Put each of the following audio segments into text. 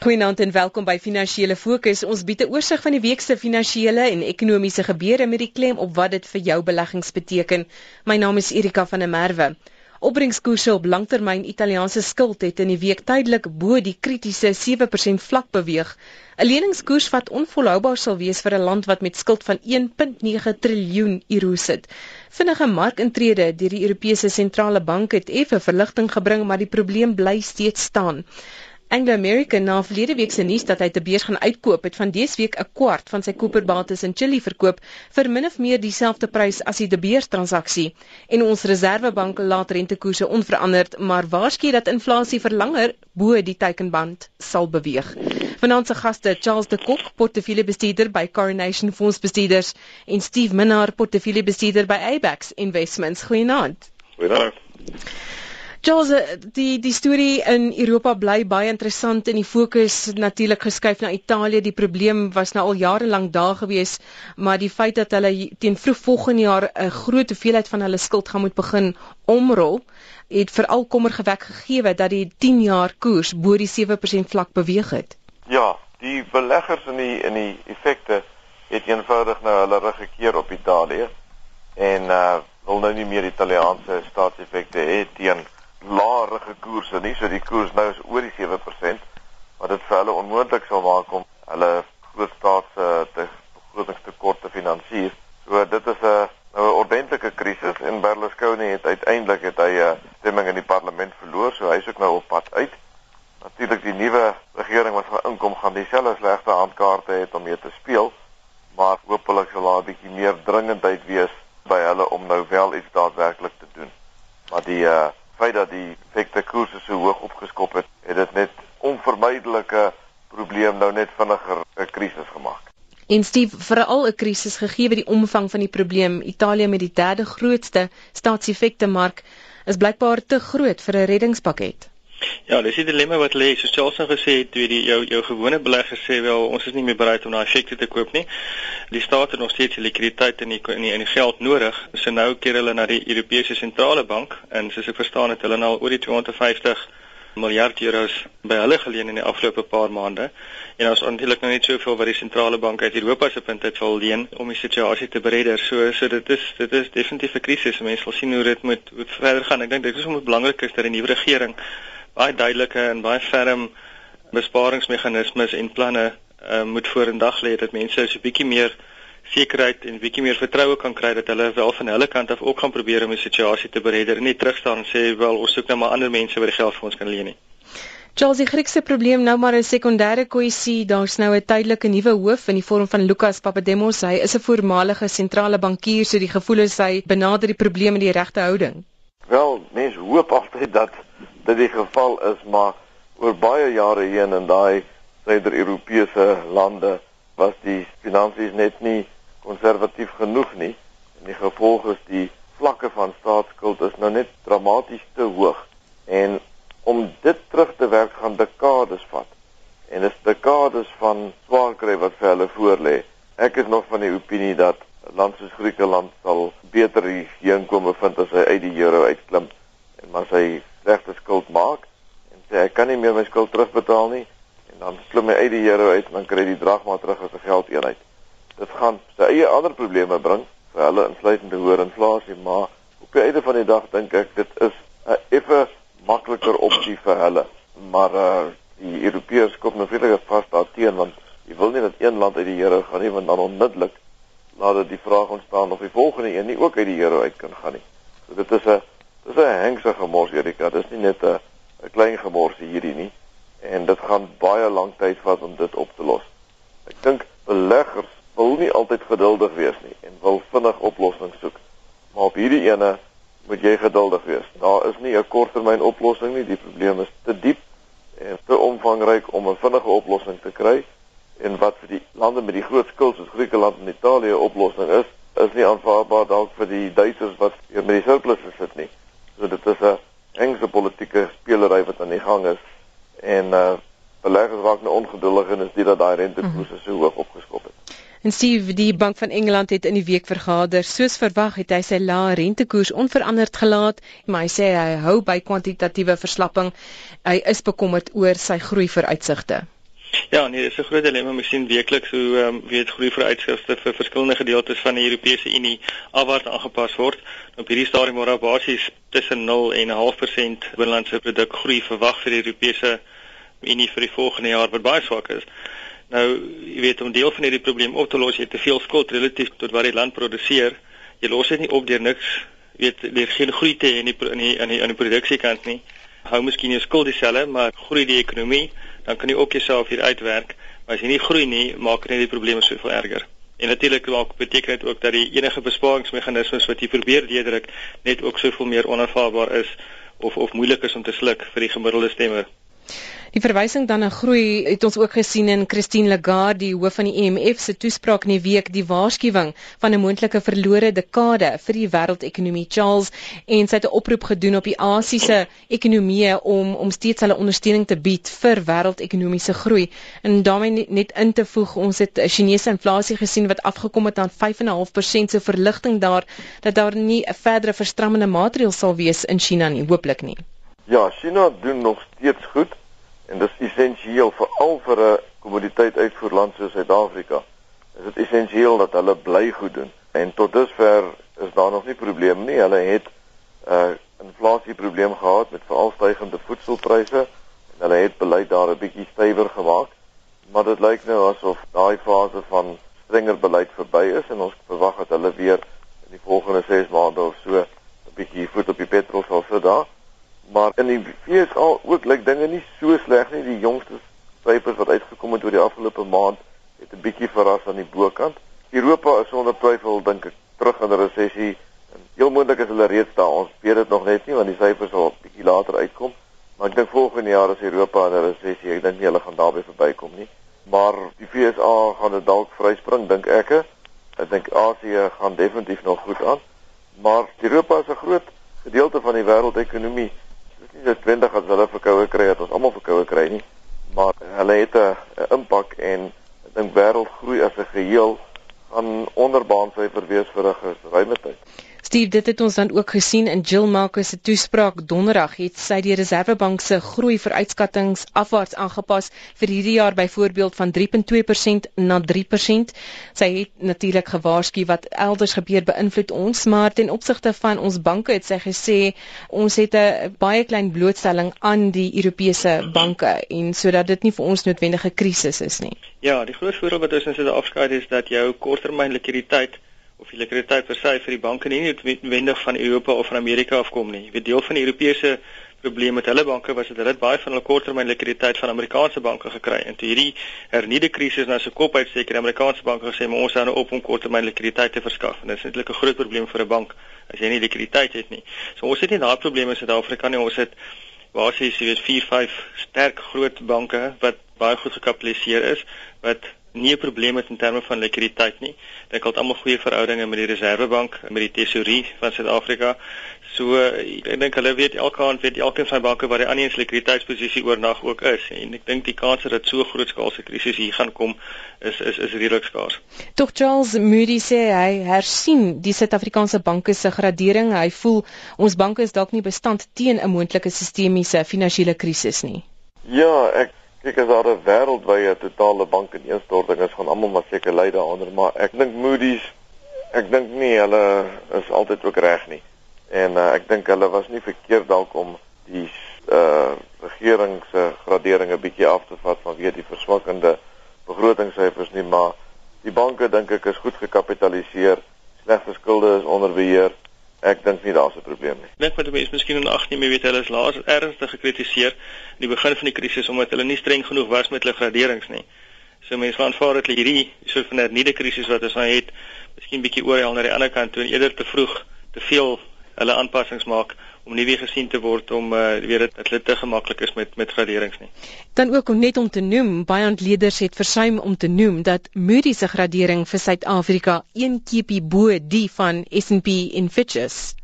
Goeienaand en welkom by Finansiële Fokus. Ons bied 'n oorsig van die week se finansiële en ekonomiese gebeure met die klem op wat dit vir jou beleggings beteken. My naam is Erika van der Merwe. Opbrengskoerse op langtermyn Italiaanse skuld het in die week tydelik bo die kritiese 7% vlak beweeg. 'n Leningskoers wat onvolhoubaar sal wees vir 'n land wat met skuld van 1.9 triljoen euro sit. Vinnige markintrede deur die Europese Sentrale Bank het effe verligting gebring, maar die probleem bly steeds staan. Anglo American na verlede week se nuus dat hy te beurs gaan uitkoop het van dese week 'n kwart van sy koperbates in Chili verkoop vir min of meer dieselfde prys as die De Beers transaksie en ons Reserwebank laat rentekoerse onveranderd maar waarsku dat inflasie vir langer bo die teikenband sal beweeg. Vanaand se gaste Charles de Kok, portefeuljebestuurder by Coronation Fondsbestuurders en Steve Minnar, portefeuljebestuurder by Abax Investments. Goeienaand. Goeienaand. Charles, eh, die die storie in Europa bly baie interessant en die fokus natuurlik geskuif na Italië. Die probleem was nou al jare lank daar gewees, maar die feit dat hulle teen vroeg volgende jaar 'n groot hoeveelheid van hulle skuld gaan moet begin omrol, het veral kommer gewek gegee dat die 10 jaar koers bo die 7% vlak beweeg het. Ja, die beleggers in die in die effekte het eenvoudig nou hulle rug gekeer op Italië en uh wil nou nie meer Italiaanse staatseffekte hê teen laerige koerse nie, so die koers nou is oor die 7%, wat dit vir hulle onmoontlik sal maak om hulle groot staats te begrotingstekort te finansier. So dit is 'n nou 'n ordentlike krisis en Berlusconi het uiteindelik het hy 'n stemming in die parlement verloor, so hy is ook nou op pad uit. Natuurlik die nuwe regering wat gaan inkom gaan dieselfde slegte handkaarte het om mee te speel, maar hopelik sal daar 'n bietjie meer dringendheid wees by hulle om nou wel iets daadwerklik te doen. Maar die uh feit dat die effekte koerse so hoog opgeskop het, dit net onvermydelike probleem nou net vinniger 'n krisis gemaak. En Steve, veral 'n krisis gegee die omvang van die probleem, Italië met die derde grootste staatseffekte mark is blykbaar te groot vir 'n reddingspakket. Ja, dis die dilemma wat lê. Soos Charles nou gesê het, weet die jou jou gewone beleggers sê wel ons is nie meer bereid om daai effekte te koop nie. Die staat het nog steeds die likwiditeit en die in die, die geld nodig. So nou keer hulle na die Europese sentrale bank en soos ek verstaan het hulle nou al oor die 250 miljard euros by hulle geleen in die afgelope paar maande. En ons eintlik nou net soveel wat die sentrale bank uit Europa se punt uit wil leen om die situasie te beredder. So so dit is dit is definitief 'n krisis. Mense wil sien hoe dit moet, moet verder gaan. Ek dink dit is om belangrik is dat die nuwe regering baie duidelike en baie ferm besparingsmeganismes en planne uh, moet vorendag lê dat mense so 'n bietjie meer sekerheid en bietjie meer vertroue kan kry dat hulle wel van hulle kant af ook gaan probeer om die situasie te beredder en nie terugstaan en sê wel ons soek nou maar ander mense wat die geld vir ons kan leen nie. Charles, die Griekse probleem nou maar 'n sekondêre kwessie. Daar's nou 'n tydelike nuwe hoof in die vorm van Lukas Papademos. Hy is 'n voormalige sentrale bankier, so die gevoel is hy benader die probleme in die regte houding. Wel, mense hoop altyd dat dit die geval is, maar oor baie jare heen in daai suider-Europese lande was die finansies net nie konservatief genoeg nie. En die gevolg is die vlakke van staatsskuld is nou net dramaties te hoog. En om dit terug te werk gaan dekades vat. En dis dekades van swaar kry wat vir hulle voorlê. Ek is nog van die opinie dat land soos Griekeland sal beter hier inkom bevind as hy uit die euro uitklim en maar sy regte skuld maak en sê ek kan nie meer my skuld terugbetaal nie en dan klim hy uit die euro uit en dan kry hy die dragma terug as 'n geldeenheid. Dit gaan sy eie ander probleme bring vir hulle insluitende hoër inflasie, maar op die einde van die dag dink ek dit is 'n effe makliker opsie vir hulle. Maar uh die Europeërs kom nou vreeslik vas daarteen want jy wil nie dat een land uit die euro gaan nie want dan onmiddellik laat dit die vraag ontstaan of die volgende een nie ook uit die euro uit kan gaan nie. So dit is 'n Dis 'n hengse gemors Erika, dis nie net 'n 'n klein gemors hierdie nie en dit gaan baie lank tyd vat om dit op te los. Ek dink beleggers wil nie altyd geduldig wees nie en wil vinnig oplossings soek. Maar op hierdie ene moet jy geduldig wees. Daar is nie 'n korttermyn oplossing nie, die probleem is te diep en te omvangryk om 'n vinnige oplossing te kry en wat vir die lande met die groot skuld soos Griekeland en Italië 'n oplossing is, is nie aanvaarbaar dalk vir die Duitsers wat met die surplus sit nie. So dit is 'n engse politieke spelery wat aan die gang is en uh beleggers raak nou ongeduldig en is dit dat daai rentekoerse so hoog opgeskop het. En Steve, die Bank van Engeland het in die week vergader. Soos verwag het hy sy lae rentekoers onveranderd gelaat, maar hy sê hy hou by kwantitatiewe verslapping. Hy is bekommerd oor sy groei vooruitsigte. Ja, nee, dit is 'n groot dilemma. Ons sien weekliks hoe ehm um, weet groei vooruitskrifte vir verskillende gedeeltes van die Europese Unie afwaarts aangepas word. Op hierdie stadium word daar basies tussen 0 en 0.5% binnelandse produk groei verwag vir die Europese Unie vir die volgende jaar wat baie swak is. Nou, jy weet om deel van hierdie probleem op te los, jy het te veel skuld relatief tot wat die land produseer. Jy los dit nie op deur niks weet daar geen groei te in die in die in die, die produksiekant nie. Hou miskien jou skuld dieselfde, maar groei die ekonomie, dan kan jy ook jouself hier uitwerk. Maar as jy nie groei nie, maak dit net die probleme soveel erger. En natuurlik maak beteken dit ook dat die enige besparingsmeganismes wat jy probeer deurdruk net ook soveel meer onaanvaarbaar is of of moeilik is om te sluk vir die gemiddelde stemmer. Die verwysing dan na groei het ons ook gesien in Christine Lagarde, die hoof van die IMF se toespraak in die week, die waarskuwing van 'n moontlike verlore dekade vir die wêreldekonomie. Charles en sy het 'n oproep gedoen op die Asiëse ekonomieë om om steeds hulle ondersteuning te bied vir wêreldekonomiese groei. En daarmee net in te voeg, ons het 'n Chinese inflasie gesien wat afgekom het aan 5.5% se verligting daar dat daar nie 'n verdere verstrammende maatreël sal wees in China nie, hooplik nie. Ja, China doen nog steeds goed en dit is essensieel veral vir 'n kommoditeit uitvoerland soos Suid-Afrika. Is dit essensieel dat hulle bly goed doen. En tot dusver is daar nog nie probleme nie. Hulle het 'n uh, inflasie probleem gehad met veral stygende voedselpryse en hulle het beleid daar 'n bietjie stywer gemaak. Maar dit lyk nou asof daai fase van strenger beleid verby is en ons verwag dat hulle weer in die volgende 6 maande of so 'n bietjie voet op die petrol sal sit daar. Maar in die FSA ook lyk dinge nie so sleg nie. Die jongste syfers wat uitgekom het oor die afgelope maand het 'n bietjie verras aan die bokant. Europa is sonder twyfel dink ek terug in 'n resessie. Heel moontlik is hulle reeds daar. Ons weet dit nog net nie want die syfers sal bietjie later uitkom. Maar ek dink volgende jaar is Europa in 'n resessie. Ek dink nie hulle gaan daarby verbykom nie. Maar die FSA gaan dit dalk vryspring dink ek. Ek dink Asië gaan definitief nog goed aan. Maar Europa is 'n groot gedeelte van die wêreldekonomie nie noodwendig as hulle verkoue kry dat ons almal verkoue kry nie, maar hulle het 'n impak en ek dink wêreldgroei as 'n geheel gaan onderbaan syfer wees vir 'n geruime tyd. Steve, dit het ons dan ook gesien in Jill Marcus se toespraak donderdag het sy die Reservebank se groei vooruitskattinge afwaarts aangepas vir hierdie jaar byvoorbeeld van 3.2% na 3%. Sy het natuurlik gewaarsku wat elders gebeur beïnvloed ons, maar ten opsigte van ons banke het sy gesê ons het 'n baie klein blootstelling aan die Europese banke en sodat dit nie vir ons noodwendige krisis is nie. Ja, die groot voordeel wat ons in Suid-Afrika het is dat jou korttermyn likwiditeit of die likwiditeit vir die banke nie noodwendig van Europa of van Amerika afkom nie. Jy weet deel van die Europese probleem met hulle banke was dat hulle baie van hulle korttermyn likwiditeit van Amerikaanse banke gekry en toe hierdie hernieude krisis nou se kop uitsteek en Amerikaanse banke gesê maar ons hou nou op om korttermyn likwiditeit te verskaf. En dit is eintlik 'n groot probleem vir 'n bank as jy nie likwiditeit het nie. So ons het nie daai probleme in Suid-Afrika nie. Ons het basies jy weet 4, 5 sterk groot banke wat baie goed gekapitaliseer is wat nie 'n probleem het in terme van likwiditeit nie. Dit het almal goeie verhoudinge met die Reservebank en met die Tesourie van Suid-Afrika. So ek dink hulle weet elke aand weet elkeen van banke wat die ander se likwiditeitsposisie oornag ook is en ek dink die kans dat so groot skaalse krisis hier gaan kom is is is redelik skaars. Tog Charles Moody sê hy hersien die Suid-Afrikaanse banke se gradering. Hy voel ons banke is dalk nie bestand teen 'n moontlike sistemiese finansiële krisis nie. Ja, ek Kyk as daar 'n wêreldwye totale bankineenstorting is, gaan almal maar seker ly daaronder, maar ek dink Moody's ek dink nie hulle is altyd ook reg nie. En uh, ek dink hulle was nie verkeerd dalk om die uh regering se gradering 'n bietjie af te vat vanweë die verswakkende begrotingssyfers nie, maar die banke dink ek is goed gekapitaliseer, slegte skulde is onder beheer Ek dink nie daar's 'n probleem nie. Dink wat mense miskien in ag neem, jy weet hulle is laas ernstig gekritiseer in die begin van die krisis omdat hulle nie streng genoeg was met hulle graderings nie. So mense gaan aanvaar dat hierdie soort van nuwe krisis wat ons nou het, miskien bietjie oorhaal na die ander kant toe en eerder te vroeg te veel hulle aanpassings maak om nie weer gesien te word om uh, weer dit dit te gemaklik is met met graderings nie. Dan ook om net om te noem, baie ontleeders het versuim om te noem dat Moody's se gradering vir Suid-Afrika een keepie bo die van S&P en Fitch's.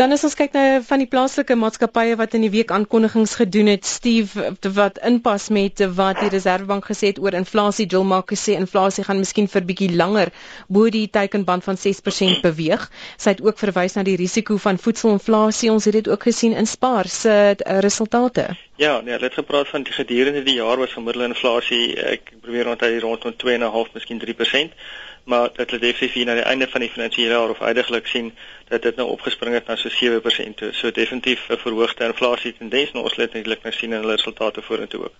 Dan as ons kyk na van die plaaslike maatskappye wat in die week aankondigings gedoen het, Steve wat inpas met wat die Reserwebank gesê het oor inflasie, Jill Mark gesê inflasie gaan miskien vir bietjie langer bo die teikenband van 6% beweeg. Sy het ook verwys na die risiko van voedselinflasie. Ons het dit ook gesien in Spar se uh, resultate. Ja, nee, hulle het gepraat van die gedurende die jaar was gemiddelde inflasie ek probeer onthou rondom 2.5 miskien 3%, maar dat hulle definitief hier na die einde van die finansiële jaar of uiteindelik sien dat dit nou opgespring het na so 7% toe. So definitief 'n verhoogde inflasie tendens nou ons let netlik nou sien in hulle resultate vorentoe ook.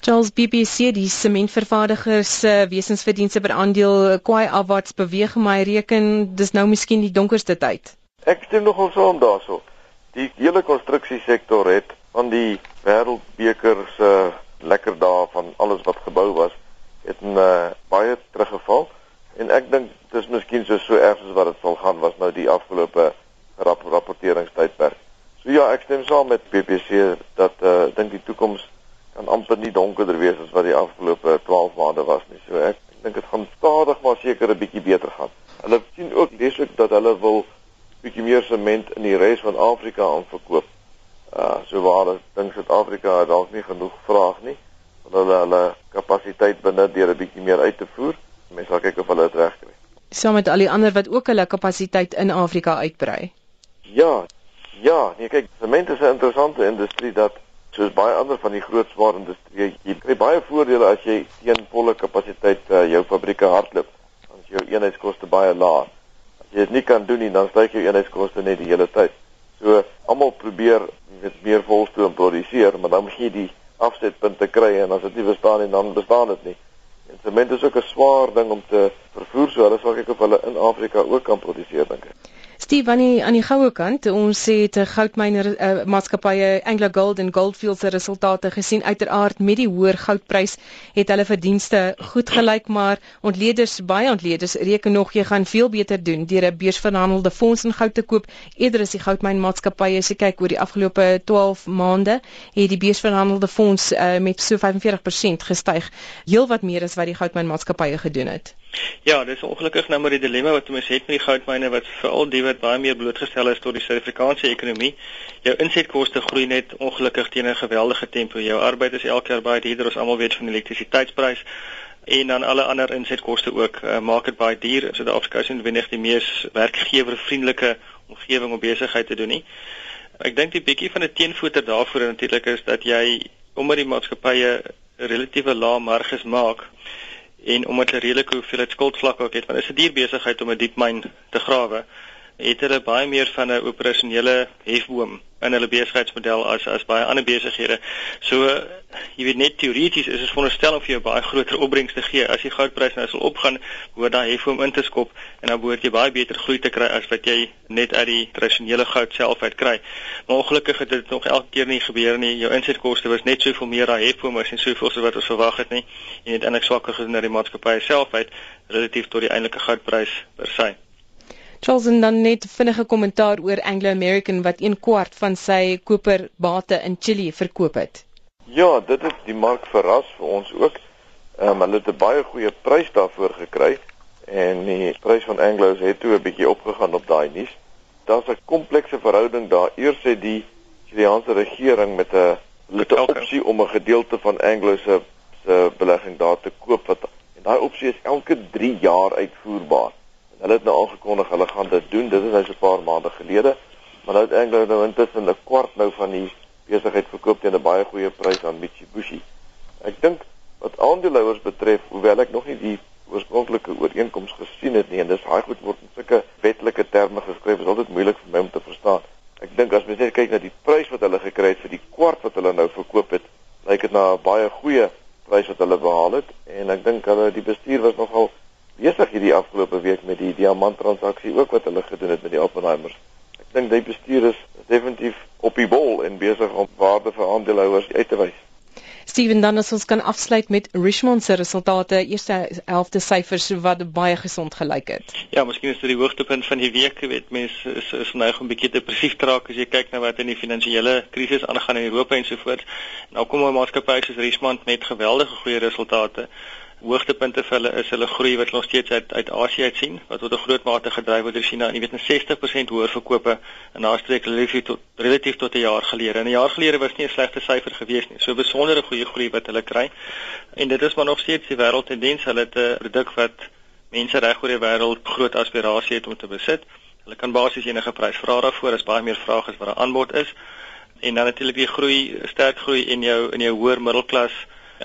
Charles BBC die sementvervaardigers se wesensverdienste per aandeel kwai afwaarts beweeg maar reken dis nou miskien die donkerste tyd. Ek stem nogal saam daarso. Die hele konstruksiesektor het van die wêreldbeker se uh, lekker dae van alles wat gebou was het 'n uh, baie teruggeval en ek dink dis miskien so so erg as wat dit sal gaan was nou die afgelope rap rapporteringstydperk. So ja, ek stem saam met BBC dat uh, ek dink die toekoms kan amper nie donkerder wees as wat die afgelope 12 maande was nie. So ek, dink dit gaan stadig maar seker 'n bietjie beter gaan. Hulle sien ook lees ook dat hulle wil bietjie meer sement in die res van Afrika aanverkoop. Uh so waar ek dink Suid-Afrika dalk nie genoeg vraag nie. Hulle hulle kapasiteit binne deur 'n bietjie meer uit te voer. Mense sal kyk of hulle dit regkry. Saam met al die ander wat ook hulle kapasiteit in Afrika uitbrei. Ja. Ja, nee kyk, sement is 'n interessante industrie dat soos baie ander van die groot swaar industrie jy kry baie voordele as jy teen volle kapasiteit uh, jou fabrieke hardloop want jou eenheidskoste baie laag as jy dit nie kan doen nie dan styg jou eenheidskoste net die hele tyd so almal probeer met meer volstoom produseer maar dan moet jy die afsetpunte kry en as dit nie bestaan nie dan bestaan dit nie en sement is ook 'n swaar ding om te vervoer so hulle sal kyk of hulle in Afrika ook kan produseer dink ek Steve aan die aan die goue kant, ons het 'n goudmyner uh, maatskappye Anglo Gold en Goldfields se resultate gesien. Uiteraard met die hoër goudprys het hulle verdienste goed gelyk, maar ontleeders baie ontleeders reken nog jy gaan veel beter doen deur 'n beursverhandelde fonds in goud te koop eerder as die goudmyn maatskappye. As jy kyk oor die afgelope 12 maande, het die beursverhandelde fonds uh, met so 45% gestyg, heelwat meer as wat die goudmyn maatskappye gedoen het. Ja, dis ongelukkig nou maar die dilemma wat ons het met die goudmyne wat veral die wat baie meer blootgestel is tot die Suid-Afrikaanse ekonomie. Jou insetkoste groei net ongelukkig teen 'n geweldige tempo. Jou arbeid is elke jaar baie duurder, ons almal weet van die elektrisiteitsprys en dan alle ander insetkoste ook. Uh, maak dit baie duur. Suid-Afrika is nie wenig die mees werkgewervriendelike omgewing om besigheid te doen nie. Ek dink die bietjie van 'n teenvoeter daarvoor natuurlik is dat jy omdat die maatskappye relatiewe lae marges maak en omdat hulle redelike hoeveelheid skuldvlakke ook het want is 'n duur besigheid om 'n diep myn te grawe het hulle baie meer van 'n operasionele hefboom in hulle besigheidsmodel as as baie ander besighede. So jy weet net teoreties is dit veronderstel om vir jou baie groter opbrengs te gee. As die goudprys nou sal opgaan, word daai hefboom in te skop en dan behoort jy baie beter groei te kry as wat jy net uit die tradisionele goud self uit kry. Maar ongelukkig het dit nog elke keer nie gebeur nie. Jou insetkoste was net soveel meer daai hefboom as en soveel so wat ons verwag het nie. En dit eintlik swakker gedoen na die maatskappy self uit relatief tot die eintlike goudprys per se. Charles en dan net vinnige kommentaar oor Anglo American wat 1 kwart van sy koperbate in Chili verkoop het. Ja, dit het die mark verras vir ons ook. Ehm um, hulle het 'n baie goeie prys daarvoor gekry en die prys van Anglo het toe 'n bietjie opgegaan op daai nuus. Daar's 'n komplekse verhouding daar. Eers het die Chiliaanse regering met 'n met 'n opsie om 'n gedeelte van Anglo se se belegging daar te koop wat en daai opsie is elke 3 jaar uitvoerbaar. Hulle het nou aangekondig hulle gaan dit doen. Dit is nou so 'n paar maande gelede. Maar nou het Anglo nou intussen 'n kwart nou van die besigheid verkoop teen 'n baie goeie prys aan Mitsubishi. Ek dink wat aandeelhouers betref, hoewel ek nog nie die oorspronklike ooreenkoms gesien het nie en dis baie goed word in sulke wetlike terme geskryf, is altyd moeilik vir my om te verstaan. Ek dink as mens net kyk na die prys wat hulle gekry het vir die kwart wat hulle nou verkoop het, lyk dit na 'n baie goeie prys wat hulle behaal het en ek dink hulle die bestuur was nogal besig hierdie afgelope week met die diamant transaksie ook wat hulle gedoen het met die Oppenheimers. Ek dink die bestuur is definitief op die bol en besig om waarde vir aandeelhouers uit te wys. Steven dan as ons kan afsluit met Richmond se resultate, eerste helfte syfers wat baie gesond gelyk het. Ja, miskien is dit die hoogtepunt van die week, weet mense is is nou 'n bietjie depressief raak as jy kyk na wat in die finansiële krisis aangaan in Europa en so voort. Nou kom 'n maatskappy soos Richmond met geweldige goeie resultate hoogtepunte vir hulle is hulle groei wat nog steeds uit uit Asië uit sien wat tot 'n groot mate gedryf word deur China en jy weet 'n 60% hoër verkope in naastreek relatief tot relatief tot 'n jaar gelede. En 'n jaar gelede was nie 'n slegte syfer gewees nie. So besondere goeie groei wat hulle kry. En dit is maar nog steeds die wêreldtendens. Hulle het 'n produk wat mense reg oor die wêreld groot aspirasie het om te besit. Hulle kan basies enige prys vra daarvoor as baie meer vraag is wat daar aanbod is en dan natuurlik die groei, sterk groei in jou in jou hoër middelklas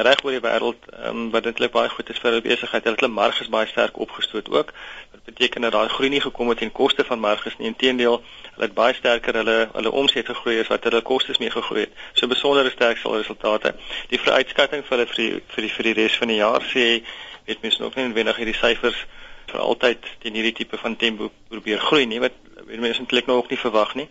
reg oor die wêreld um, wat dit baie goed is vir hulle besigheid. Hulle marges baie sterk opgestoot ook. Dit beteken dat daai groei nie gekom het ten koste van marges nie. Inteendeel, hulle het baie sterker hulle hulle omset gegroei as wat hulle kostes mee gegroei het. So besondere sterk sal resultate. Die vooruitskatting vir hulle vir die vir die vir die res van die jaar sê weet mens nog nie wendig hierdie syfers vir altyd teen hierdie tipe van tempo probeer groei nie wat mense eintlik nog nie verwag nie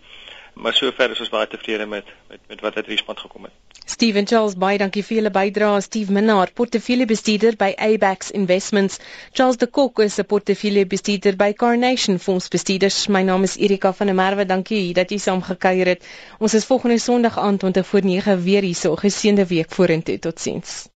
maar sover is ons baie tevrede met met met wat uit Richmond gekom het. Steven Charles, baie dankie vir julle bydrae. Steve Minnar, portefeuljebestuurder by Abax Investments. Charles de Kok is 'n portefeuljebestuurder by Carnation Fondsbestuurders. My naam is Erika van der Merwe. Dankie dat jy saam gekuier het. Ons is volgende Sondag aand om te voor 9 weer hier so geseënde week vorentoe. Totsiens.